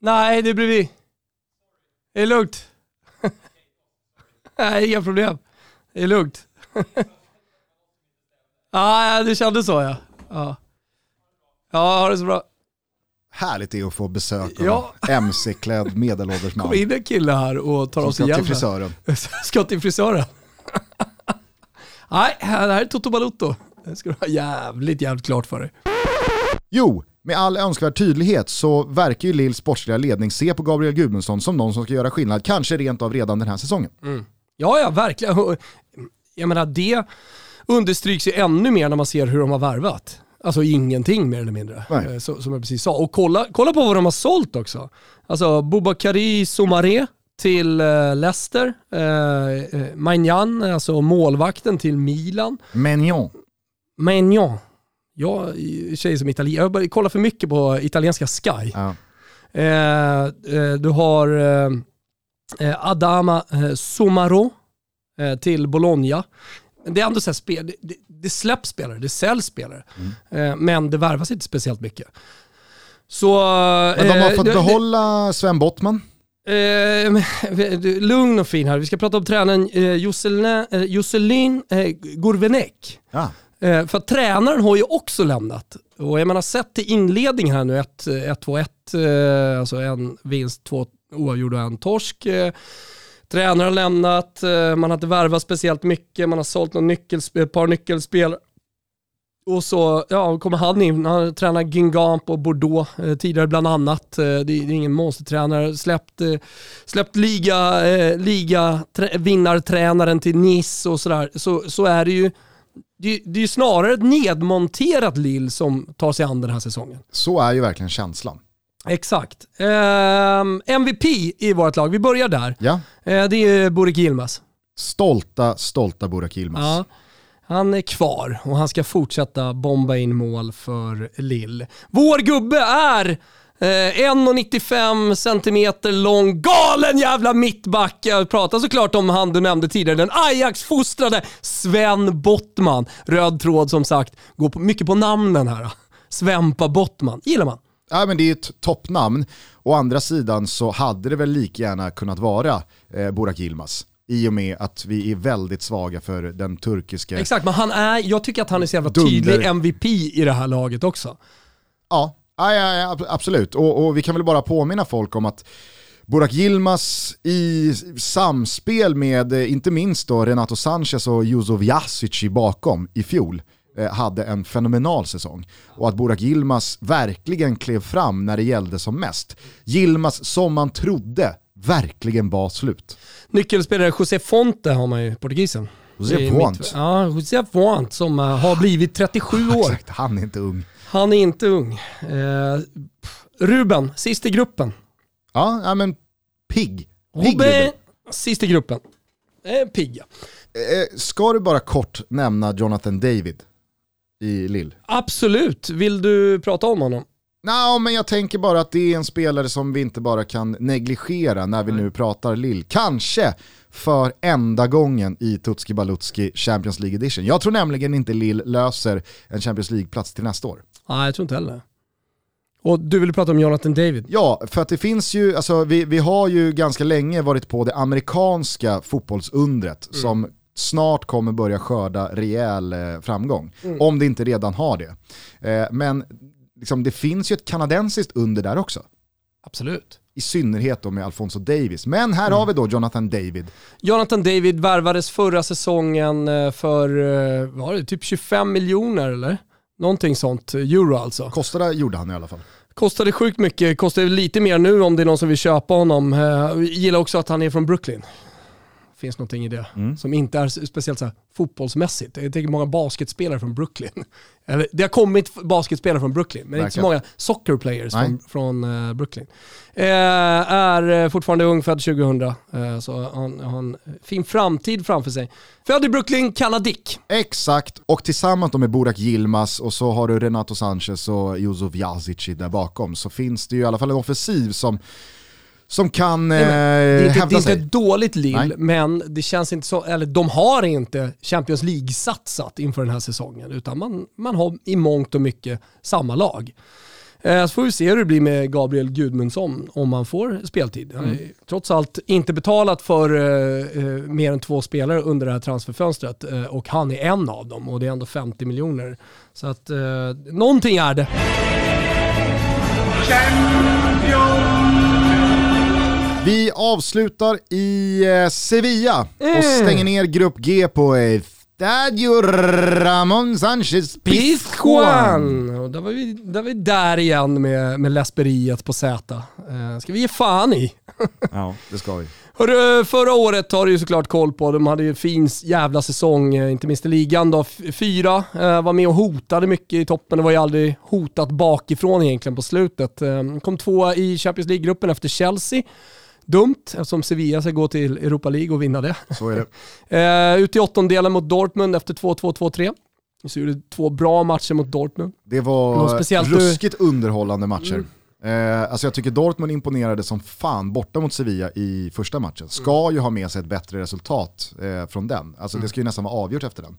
Nej, det blir vi. Det är lugnt. Nej, inga problem. Det är lugnt. ja, det kändes så ja. Ja, ja ha det så bra. Härligt det är att få besök av ja. MC-klädd medelålders man. Kom in en kille här och tar oss igen. Ska till frisören. ska till frisören. Nej, det här är Toto Balutto. Det ska du ha jävligt, jävligt klart för dig. Jo, med all önskvärd tydlighet så verkar ju Lills sportsliga ledning se på Gabriel Gudmundsson som någon som ska göra skillnad, kanske rent av redan den här säsongen. Mm. Ja, ja, verkligen jag menar det understryks ju ännu mer när man ser hur de har värvat. Alltså ingenting mer eller mindre, Nej. Eh, så, som jag precis sa. Och kolla, kolla på vad de har sålt också. Alltså Bobakari Somaré till eh, Leicester. Eh, eh, Magnan, alltså målvakten till Milan. Mignon. Magnan. Jag tjejer som italien. Jag kollar för mycket på italienska Sky. Ja. Du har Adama eh, Somaro till Bologna. Det är ändå så här spel, det, det, det släpps spelare, det säljs spelare. Mm. men det värvas inte speciellt mycket. Så, men de har fått behålla Sven Bottman. Eh, lugn och fin här. Vi ska prata om tränaren eh, Josselin, eh, Josselin eh, Gourvenek. Ja. Eh, för tränaren har ju också lämnat. Och jag menar sett till inledningen här nu, 1-2-1, eh, alltså en vinst, två oavgjorda och en torsk. Tränare har lämnat, eh, man har inte värvat speciellt mycket, man har sålt någon nyckelspel, ett eh, par nyckelspel och så ja, kommer han in, han tränar Gingamp och Bordeaux eh, tidigare bland annat. Eh, det, är, ingen monstertränare. Släppt, eh, släppt liga, eh, liga trä, vinnartränaren till Nice och sådär. Så, så är det ju. Det, det är ju snarare ett nedmonterat Lill som tar sig an den här säsongen. Så är ju verkligen känslan. Exakt. Eh, MVP i vårt lag, vi börjar där. Ja. Eh, det är Burik Yilmaz. Stolta, stolta Burak Yilmaz. Ja. Han är kvar och han ska fortsätta bomba in mål för Lill. Vår gubbe är eh, 1,95 cm lång, galen jävla mittback. Jag pratar såklart om han du nämnde tidigare, den Ajax-fostrade Sven Bottman. Röd tråd som sagt, går på, mycket på namnen här. Svempa Bottman, gillar man. Ja, men det är ett toppnamn. Å andra sidan så hade det väl lika gärna kunnat vara eh, Burak Yilmaz i och med att vi är väldigt svaga för den turkiska... Exakt, men han är, jag tycker att han är så jävla dunder. tydlig MVP i det här laget också. Ja, ja, ja absolut. Och, och, vi kan väl bara påminna folk om att Burak Yilmaz i samspel med, eh, inte minst då Renato Sanchez och Yusuf Jasic bakom i fjol, hade en fenomenal säsong. Och att Burak Yilmaz verkligen klev fram när det gällde som mest. Yilmaz som man trodde verkligen var slut. Nyckelspelare José Fonte har man ju, portugisen. José Fonte? Ja, José Fonte som uh, har blivit 37 år. Exakt, han är inte ung. Han är inte ung. Uh, Ruben, sist i gruppen. Ja, ja men pigg. pigg Ruben, sist i gruppen. Eh, pigg ja. Eh, ska du bara kort nämna Jonathan David i Lill? Absolut. Vill du prata om honom? Nej, men jag tänker bara att det är en spelare som vi inte bara kan negligera när vi nu pratar Lill. Kanske för enda gången i Tutski Balutski Champions League Edition. Jag tror nämligen inte Lill löser en Champions League-plats till nästa år. Nej, jag tror inte heller. Och du ville prata om Jonathan David? Ja, för att det finns ju, alltså vi, vi har ju ganska länge varit på det amerikanska fotbollsundret mm. som snart kommer börja skörda rejäl eh, framgång. Mm. Om det inte redan har det. Eh, men liksom, det finns ju ett kanadensiskt under där också. Absolut. I synnerhet då med Alfonso Davis. Men här mm. har vi då Jonathan David. Jonathan David värvades förra säsongen eh, för, var det typ 25 miljoner eller? Någonting sånt, euro alltså. Kostade gjorde han i alla fall. Kostade sjukt mycket, kostade lite mer nu om det är någon som vill köpa honom. Jag gillar också att han är från Brooklyn finns någonting i det. Mm. Som inte är speciellt så här, fotbollsmässigt. Jag tänker många basketspelare från Brooklyn. Eller, det har kommit basketspelare från Brooklyn, men Verkligen. inte så många soccer players från, från uh, Brooklyn. Uh, är fortfarande ung, född 2000, uh, så han har en fin framtid framför sig. Född i Brooklyn, kanadik. Exakt, och tillsammans med Burak Yilmaz och så har du Renato Sanchez och Yusuf Jazic där bakom så finns det ju i alla fall en offensiv som som kan Nej, eh, det är inte, hävda sig. Det är inte ett dåligt Lill, men det känns inte så, eller de har inte Champions League-satsat inför den här säsongen, utan man, man har i mångt och mycket samma lag. Eh, så får vi se hur det blir med Gabriel Gudmundsson om man får speltid. Han har mm. trots allt inte betalat för eh, eh, mer än två spelare under det här transferfönstret eh, och han är en av dem och det är ändå 50 miljoner. Så att eh, någonting är det. Champion! Vi avslutar i eh, Sevilla mm. och stänger ner Grupp G på Estadio Ramon Sanchez Pizjuan. Och där var, vi, där vi där igen med, med läsperiet på Z. Eh, ska vi ge fan i. ja, det ska vi. Hörru, förra året har du ju såklart koll på. De hade ju en fin jävla säsong, eh, inte minst i ligan. Då. Fyra, eh, var med och hotade mycket i toppen. Det var ju aldrig hotat bakifrån egentligen på slutet. Eh, kom tvåa i Champions League-gruppen efter Chelsea Dumt eftersom Sevilla ska gå till Europa League och vinna det. Så är det. eh, ut i åttondelen mot Dortmund efter 2-2, 2-3. Så gjorde två bra matcher mot Dortmund. Det var ruskigt du... underhållande matcher. Mm. Eh, alltså jag tycker Dortmund imponerade som fan borta mot Sevilla i första matchen. Ska mm. ju ha med sig ett bättre resultat eh, från den. Alltså mm. det ska ju nästan vara avgjort efter den.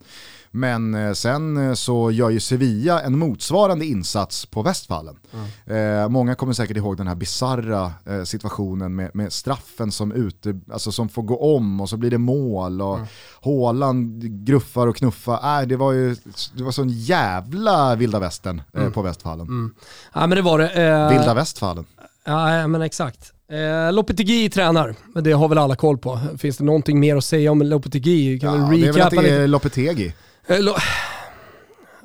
Men eh, sen eh, så gör ju Sevilla en motsvarande insats på Västfallen. Mm. Eh, många kommer säkert ihåg den här bizarra eh, situationen med, med, straffen som, ute, alltså som får gå om och så blir det mål och mm. Håland gruffar och knuffar. Äh, det var ju det var sån jävla vilda västern eh, mm. på Västfallen. Mm. Ja men det var det. Vilda västfallen. Ja men exakt. Eh, Lopetegui tränar, men det har väl alla koll på. Finns det någonting mer att säga om Lopetegui? Kan ja, det är väl att det är Lopetegi. Eh,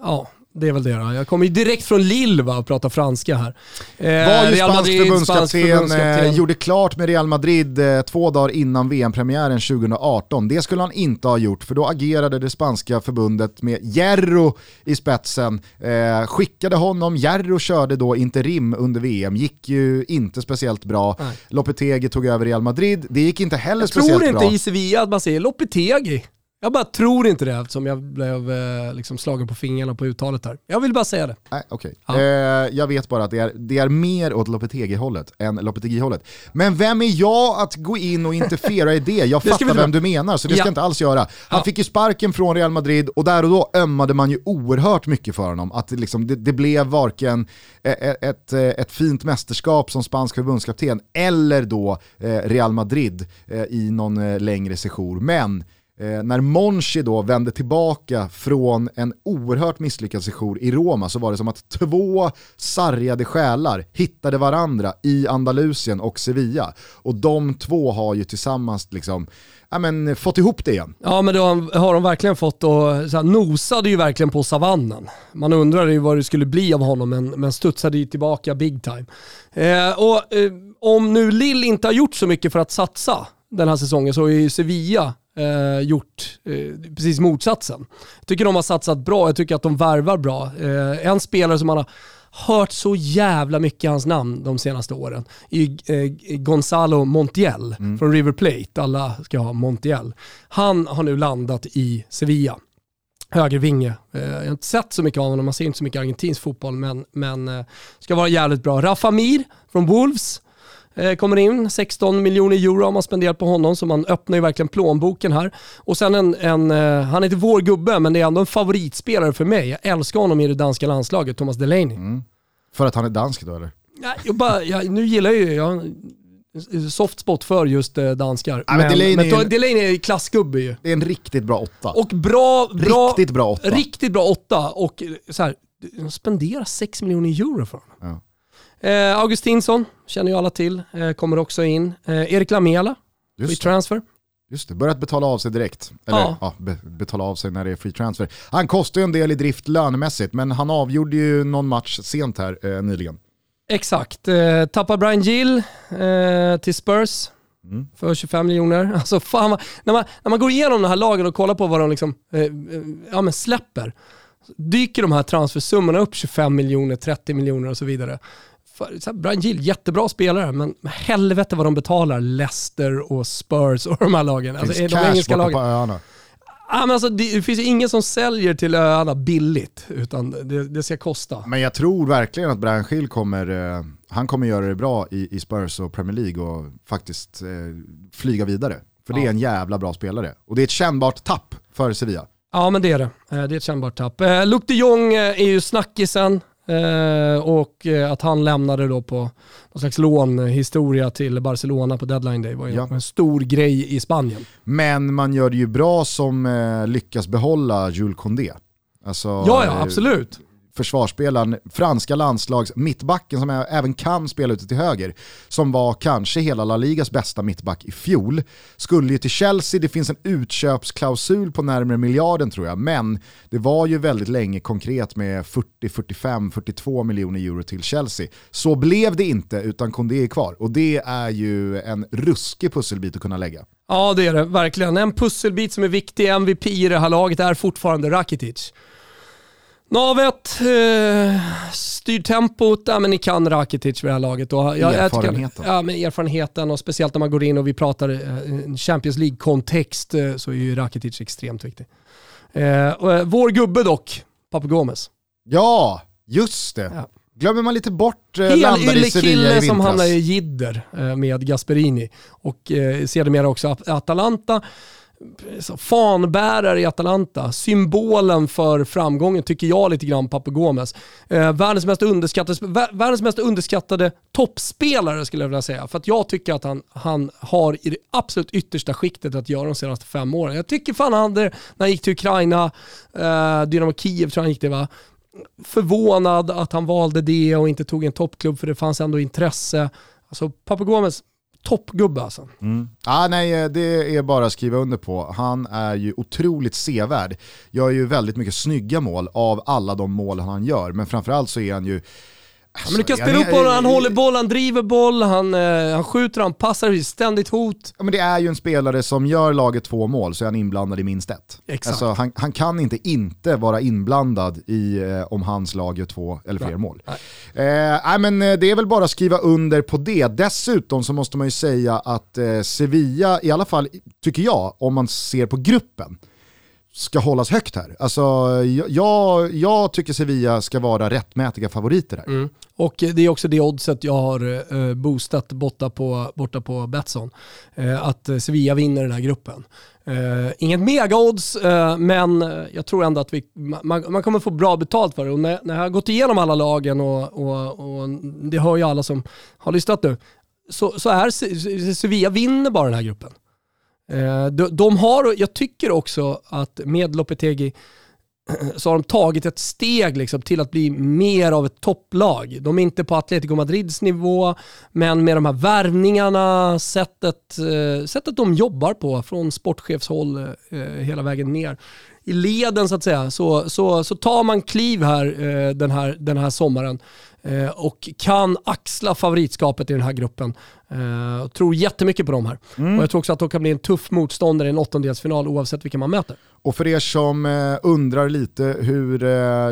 ja, det är väl det då. Jag kommer ju direkt från Lille va, och pratar franska här. Eh, var ju Real spansk Madrid, förbundskapten. Eh, gjorde klart med Real Madrid eh, två dagar innan VM-premiären 2018. Det skulle han inte ha gjort för då agerade det spanska förbundet med Jerro i spetsen. Eh, skickade honom, Jerro körde då interim under VM, gick ju inte speciellt bra. Nej. Lopetegi tog över Real Madrid, det gick inte heller jag speciellt bra. Jag tror inte i Sevilla att man säger Lopetegi. Jag bara tror inte det eftersom jag blev eh, liksom slagen på fingrarna på uttalet här. Jag vill bara säga det. Nej, okay. Ja. Eh, jag vet bara att det är, det är mer åt Lopetegi-hållet än Lopetegi-hållet. Men vem är jag att gå in och interfera i det? Jag det fattar vem du menar, så det ja. ska jag inte alls göra. Han ja. fick ju sparken från Real Madrid och där och då ömmade man ju oerhört mycket för honom. Att det, liksom, det, det blev varken ett, ett, ett, fint mästerskap som spansk förbundskapten eller då eh, Real Madrid eh, i någon eh, längre sejour. Men Eh, när Monchi då vände tillbaka från en oerhört misslyckad sejour i Roma så var det som att två sargade själar hittade varandra i Andalusien och Sevilla. Och de två har ju tillsammans liksom, ja, men, fått ihop det igen. Ja men då har de verkligen fått och så här, nosade ju verkligen på savannen. Man undrade ju vad det skulle bli av honom men, men studsade ju tillbaka big time. Eh, och eh, om nu Lill inte har gjort så mycket för att satsa den här säsongen så är ju Sevilla eh, gjort eh, precis motsatsen. Jag tycker de har satsat bra, jag tycker att de värvar bra. Eh, en spelare som man har hört så jävla mycket hans namn de senaste åren är eh, Gonzalo Montiel mm. från River Plate. Alla ska ha Montiel. Han har nu landat i Sevilla högervinge. Eh, jag har inte sett så mycket av honom, man ser inte så mycket argentinsk fotboll, men, men eh, ska vara jävligt bra. Rafa Mir från Wolves, kommer in, 16 miljoner euro har man spenderat på honom, så man öppnar ju verkligen plånboken här. Och sen en, en eh, han är inte vår gubbe, men det är ändå en favoritspelare för mig. Jag älskar honom i det danska landslaget, Thomas Delaney. Mm. För att han är dansk då eller? Ja, jag bara, jag, nu gillar jag ju, jag soft spot för just eh, danskar. Ja, men, Delaney, men, är, Delaney är klassgubbe ju. Det är en riktigt bra åtta. Och bra, bra, riktigt bra åtta. Riktigt bra åtta. Och så här, spendera 6 miljoner euro för honom. Ja. Eh, Augustinsson känner ju alla till, eh, kommer också in. Eh, Erik Lamela, free transfer. Just det, börjat betala av sig direkt. Eller ja. ja be betala av sig när det är free transfer. Han kostar ju en del i drift lönemässigt, men han avgjorde ju någon match sent här eh, nyligen. Exakt. Eh, tappar Brian Gill eh, till Spurs. Mm. För 25 miljoner. Alltså fan, när, man, när man går igenom de här lagen och kollar på vad de liksom, eh, eh ja, men släpper, dyker de här transfersummorna upp 25 miljoner, 30 miljoner och så vidare. För, Brian Gill, jättebra spelare, men helvete vad de betalar Leicester och Spurs och de här lagen. Alltså, finns de cash engelska lagen. på öarna. Ah, men alltså, det finns ju ingen som säljer till öarna billigt, utan det, det ska kosta. Men jag tror verkligen att Brian Gill kommer, eh, han kommer göra det bra i, i Spurs och Premier League och faktiskt eh, flyga vidare. För ja. det är en jävla bra spelare. Och det är ett kännbart tapp för Sevilla. Ja men det är det. Eh, det är ett kännbart tapp. Eh, Luke de Jong eh, är ju snackisen. Eh, och eh, att han lämnade då på någon slags lånhistoria till Barcelona på deadline day var ju ja. en stor grej i Spanien. Men man gör det ju bra som eh, lyckas behålla Jules Condé. Alltså, ja, ja, absolut försvarsspelaren, franska landslags mittbacken som även kan spela ute till höger, som var kanske hela La Ligas bästa mittback i fjol, skulle ju till Chelsea, det finns en utköpsklausul på närmare miljarden tror jag, men det var ju väldigt länge konkret med 40, 45, 42 miljoner euro till Chelsea. Så blev det inte, utan Kondé är kvar och det är ju en ruskig pusselbit att kunna lägga. Ja det är det, verkligen. En pusselbit som är viktig, MVP i det här laget är fortfarande Rakitic. Navet, eh, styr tempot, ja, men ni kan Rakitic vid det här laget. Och jag, erfarenheten. Jag ja, med erfarenheten och speciellt när man går in och vi pratar eh, Champions League-kontext eh, så är ju Rakitic extremt viktig. Eh, och, eh, vår gubbe dock, Papu Gomez. Ja, just det. Ja. Glömmer man lite bort eh, landade i Sevilla i som hamnar i jidder eh, med Gasperini och eh, sedermera också Atalanta fanbärare i Atalanta, symbolen för framgången tycker jag lite grann Papu Gomes. Eh, världens, mest underskattade, världens mest underskattade toppspelare skulle jag vilja säga. För att jag tycker att han, han har i det absolut yttersta skiktet att göra de senaste fem åren. Jag tycker fan han när han gick till Ukraina, eh, Dynamo Kiev tror jag han gick det va, förvånad att han valde det och inte tog en toppklubb för det fanns ändå intresse. Alltså Papu Gomes, toppgubbe alltså. Mm. Ah, nej, eh, det är bara att skriva under på. Han är ju otroligt sevärd. Gör ju väldigt mycket snygga mål av alla de mål han gör, men framförallt så är han ju Alltså, men du kan spela upp bollen, han håller boll, han driver boll, han, eh, han skjuter, han passar, ständigt hot. Ja, men det är ju en spelare som gör laget två mål så är han inblandad i minst ett. Exakt. Alltså, han, han kan inte inte vara inblandad i eh, om hans lag gör två eller fler mål. Nej. Eh, men eh, det är väl bara att skriva under på det. Dessutom så måste man ju säga att eh, Sevilla, i alla fall tycker jag, om man ser på gruppen, ska hållas högt här. Alltså, jag, jag tycker Sevilla ska vara rättmätiga favoriter här. Mm. Och det är också det oddset jag har eh, boostat borta på, borta på Betsson. Eh, att Sevilla vinner den här gruppen. Uh, inget mega-odds, uh, men jag tror ändå att vi, man, man, kommer få bra betalt för det. Och när, när jag har gått igenom alla lagen och, och, och det hör ju alla som har lyssnat nu, så, så är Sevilla vinner bara den här gruppen. Eh, de, har, jag tycker också att med Lopetegi så har de tagit ett steg liksom till att bli mer av ett topplag. De är inte på Atletico Madrids nivå, men med de här värvningarna, sättet, eh, sättet de jobbar på från sportchefshåll eh, hela vägen ner i leden så att säga, så, så, så tar man kliv här den här, den här sommaren och kan axla favoritskapet i den här gruppen. Uh, tror jättemycket på dem här. Mm. Och jag tror också att de kan bli en tuff motståndare i en åttondelsfinal oavsett vilka man möter. Och för er som uh, undrar lite hur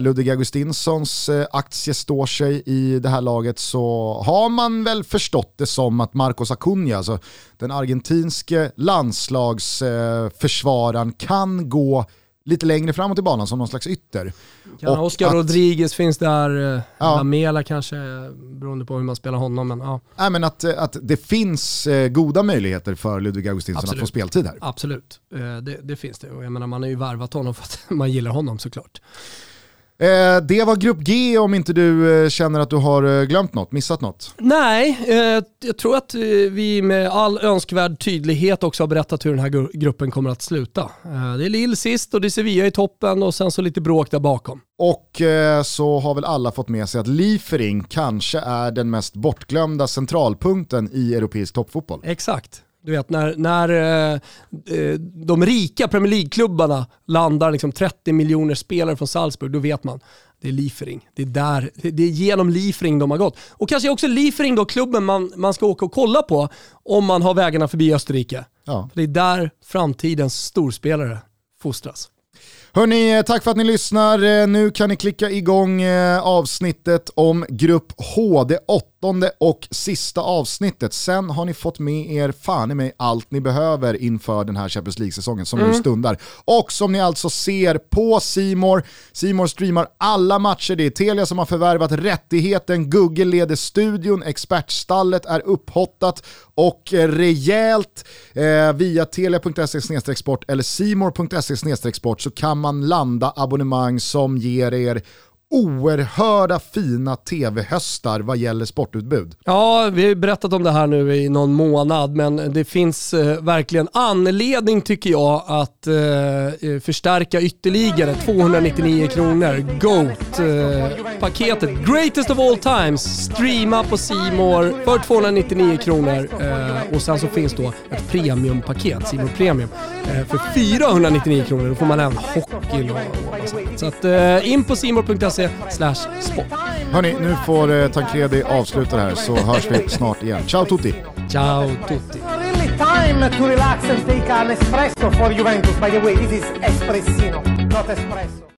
Ludvig Augustinssons aktie står sig i det här laget så har man väl förstått det som att Marcos Acuna, alltså den argentinske landslagsförsvararen, kan gå lite längre framåt i banan som någon slags ytter. Ja, Oscar att, Rodriguez finns där, eh, ja. Lamela kanske, beroende på hur man spelar honom. Men, ja. Nej, men att, eh, att det finns eh, goda möjligheter för Ludvig Augustinsson att få speltid här. Absolut, det, det finns det. Och jag menar, man har ju värvat honom för att man gillar honom såklart. Eh, det var grupp G om inte du eh, känner att du har eh, glömt något, missat något? Nej, jag tror att vi med all önskvärd tydlighet också har berättat hur den här gruppen kommer att sluta. det är Lille sist och det är Sevilla i toppen och sen så lite bråk där bakom. Och så har väl alla fått med sig att Liefering kanske är den mest bortglömda centralpunkten i europeisk toppfotboll. Exakt. Du vet när, när eh, eh, de rika Premier League-klubbarna landar liksom 30 miljoner spelare från Salzburg, då vet man det är Liefering. Det är, där, det är genom Liefering de har gått. Och kanske också Liefering då, klubben man, man ska åka och kolla på om man har vägarna förbi Österrike. Ja. Det är där framtidens storspelare fostras. Hörni, tack för att ni lyssnar. Eh, nu kan ni klicka igång eh, avsnittet om Grupp H, det åttonde och sista avsnittet. Sen har ni fått med er fan i mig allt ni behöver inför den här Champions League-säsongen som mm. nu stundar. Och som ni alltså ser på Simor. Simor streamar alla matcher, det är Telia som har förvärvat rättigheten, Google leder studion, expertstallet är upphottat och rejält. Eh, via telia.se sport eller simor.se sport så kan man landa abonnemang som ger er oerhörda fina tv-höstar vad gäller sportutbud. Ja, vi har ju berättat om det här nu i någon månad, men det finns eh, verkligen anledning tycker jag att eh, eh förstärka ytterligare. 299 kronor, GOAT-paketet, eh, greatest of all times, streama på Simor för 299 kronor eh, och sen så finns då ett premiumpaket, Simor Premium, eh, för 499 kronor. Då får man även hockey och, och sånt. Så att eh, in på simor.se slash sport. Hörni, nu får eh, Tancredi avsluta det här så hörs vi snart igen. Ciao tutti! Ciao tutti! time to relax and take an espresso for Juventus. By the way, this is espressino, not espresso.